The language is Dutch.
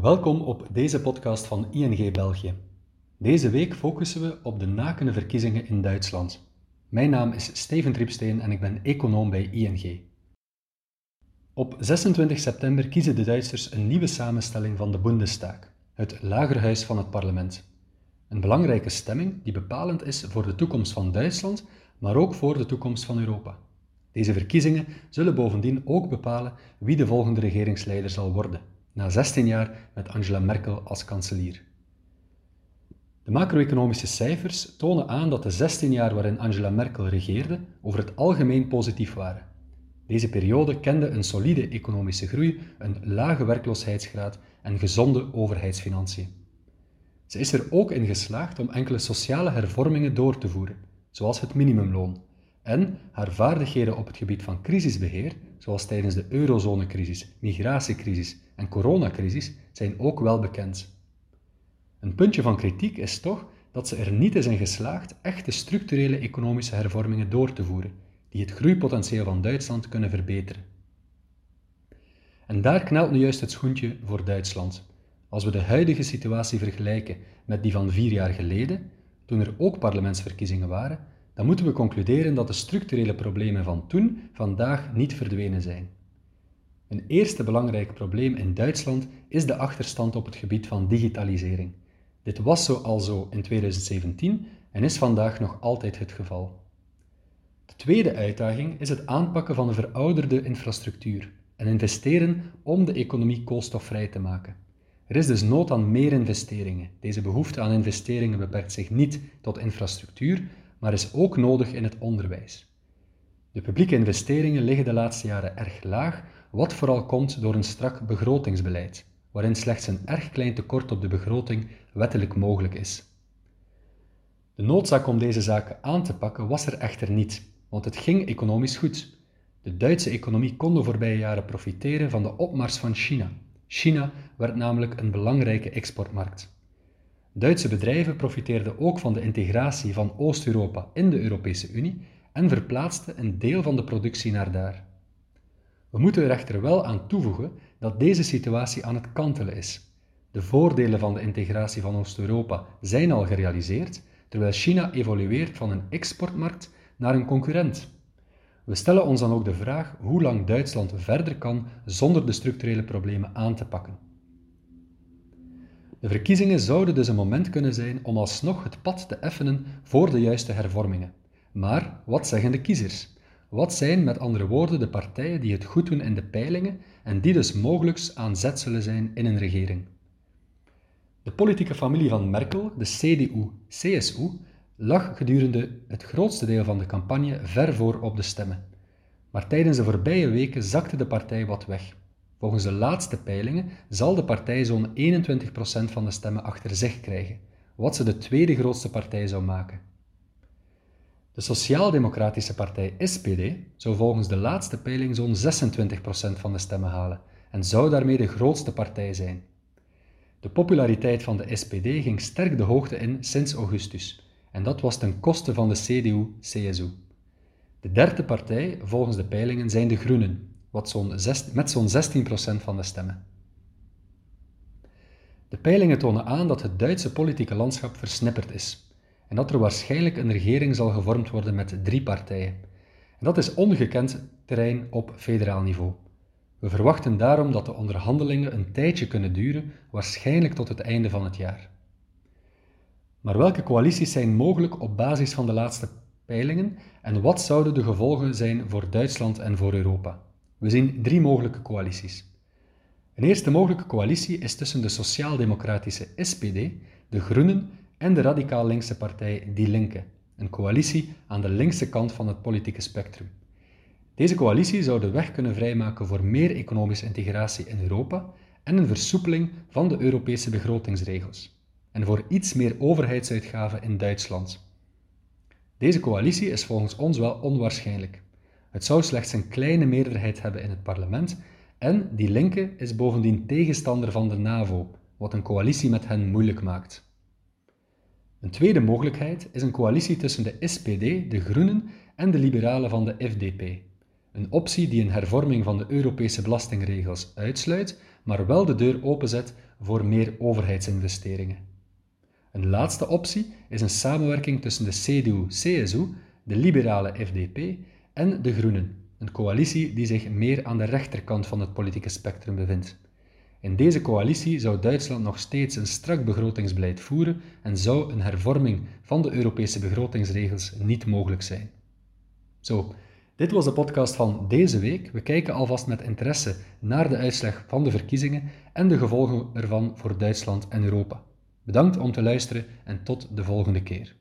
Welkom op deze podcast van ING België. Deze week focussen we op de nakende verkiezingen in Duitsland. Mijn naam is Steven Triepsteen en ik ben econoom bij ING. Op 26 september kiezen de Duitsers een nieuwe samenstelling van de Bundestag, het lagerhuis van het parlement. Een belangrijke stemming die bepalend is voor de toekomst van Duitsland, maar ook voor de toekomst van Europa. Deze verkiezingen zullen bovendien ook bepalen wie de volgende regeringsleider zal worden na 16 jaar met Angela Merkel als kanselier. De macro-economische cijfers tonen aan dat de 16 jaar waarin Angela Merkel regeerde over het algemeen positief waren. Deze periode kende een solide economische groei, een lage werkloosheidsgraad en gezonde overheidsfinanciën. Ze is er ook in geslaagd om enkele sociale hervormingen door te voeren, zoals het minimumloon, en haar vaardigheden op het gebied van crisisbeheer, zoals tijdens de eurozonecrisis, migratiecrisis en coronacrisis, zijn ook wel bekend. Een puntje van kritiek is toch dat ze er niet is in geslaagd echte structurele economische hervormingen door te voeren, die het groeipotentieel van Duitsland kunnen verbeteren. En daar knelt nu juist het schoentje voor Duitsland. Als we de huidige situatie vergelijken met die van vier jaar geleden, toen er ook parlementsverkiezingen waren, dan moeten we concluderen dat de structurele problemen van toen vandaag niet verdwenen zijn. Een eerste belangrijk probleem in Duitsland is de achterstand op het gebied van digitalisering. Dit was zo al zo in 2017 en is vandaag nog altijd het geval. De tweede uitdaging is het aanpakken van de verouderde infrastructuur en investeren om de economie koolstofvrij te maken. Er is dus nood aan meer investeringen. Deze behoefte aan investeringen beperkt zich niet tot infrastructuur, maar is ook nodig in het onderwijs. De publieke investeringen liggen de laatste jaren erg laag, wat vooral komt door een strak begrotingsbeleid, waarin slechts een erg klein tekort op de begroting wettelijk mogelijk is. De noodzaak om deze zaken aan te pakken was er echter niet, want het ging economisch goed. De Duitse economie kon de voorbije jaren profiteren van de opmars van China. China werd namelijk een belangrijke exportmarkt. Duitse bedrijven profiteerden ook van de integratie van Oost-Europa in de Europese Unie en verplaatsten een deel van de productie naar daar. We moeten er echter wel aan toevoegen dat deze situatie aan het kantelen is. De voordelen van de integratie van Oost-Europa zijn al gerealiseerd, terwijl China evolueert van een exportmarkt naar een concurrent. We stellen ons dan ook de vraag hoe lang Duitsland verder kan zonder de structurele problemen aan te pakken. De verkiezingen zouden dus een moment kunnen zijn om alsnog het pad te effenen voor de juiste hervormingen. Maar wat zeggen de kiezers? Wat zijn met andere woorden de partijen die het goed doen in de peilingen en die dus mogelijk aan zet zullen zijn in een regering? De politieke familie van Merkel, de CDU-CSU, lag gedurende het grootste deel van de campagne ver voor op de stemmen. Maar tijdens de voorbije weken zakte de partij wat weg. Volgens de laatste peilingen zal de partij zo'n 21% van de stemmen achter zich krijgen, wat ze de tweede grootste partij zou maken. De Sociaal-Democratische Partij SPD zou volgens de laatste peiling zo'n 26% van de stemmen halen en zou daarmee de grootste partij zijn. De populariteit van de SPD ging sterk de hoogte in sinds augustus, en dat was ten koste van de CDU-CSU. De derde partij volgens de peilingen zijn de Groenen, wat zo'n met zo'n 16% van de stemmen. De peilingen tonen aan dat het Duitse politieke landschap versnipperd is en dat er waarschijnlijk een regering zal gevormd worden met drie partijen. En dat is ongekend terrein op federaal niveau. We verwachten daarom dat de onderhandelingen een tijdje kunnen duren, waarschijnlijk tot het einde van het jaar. Maar welke coalities zijn mogelijk op basis van de laatste peilingen en wat zouden de gevolgen zijn voor Duitsland en voor Europa? We zien drie mogelijke coalities. Een eerste mogelijke coalitie is tussen de sociaal-democratische SPD, de Groenen en de radicaal linkse partij Die Linke, een coalitie aan de linkse kant van het politieke spectrum. Deze coalitie zou de weg kunnen vrijmaken voor meer economische integratie in Europa en een versoepeling van de Europese begrotingsregels, en voor iets meer overheidsuitgaven in Duitsland. Deze coalitie is volgens ons wel onwaarschijnlijk. Het zou slechts een kleine meerderheid hebben in het parlement en die linke is bovendien tegenstander van de NAVO, wat een coalitie met hen moeilijk maakt. Een tweede mogelijkheid is een coalitie tussen de SPD, de Groenen en de liberalen van de FDP. Een optie die een hervorming van de Europese belastingregels uitsluit, maar wel de deur openzet voor meer overheidsinvesteringen. Een laatste optie is een samenwerking tussen de CDU-CSU, de liberale FDP en de Groenen, een coalitie die zich meer aan de rechterkant van het politieke spectrum bevindt. In deze coalitie zou Duitsland nog steeds een strak begrotingsbeleid voeren en zou een hervorming van de Europese begrotingsregels niet mogelijk zijn. Zo, dit was de podcast van deze week. We kijken alvast met interesse naar de uitslag van de verkiezingen en de gevolgen ervan voor Duitsland en Europa. Bedankt om te luisteren en tot de volgende keer.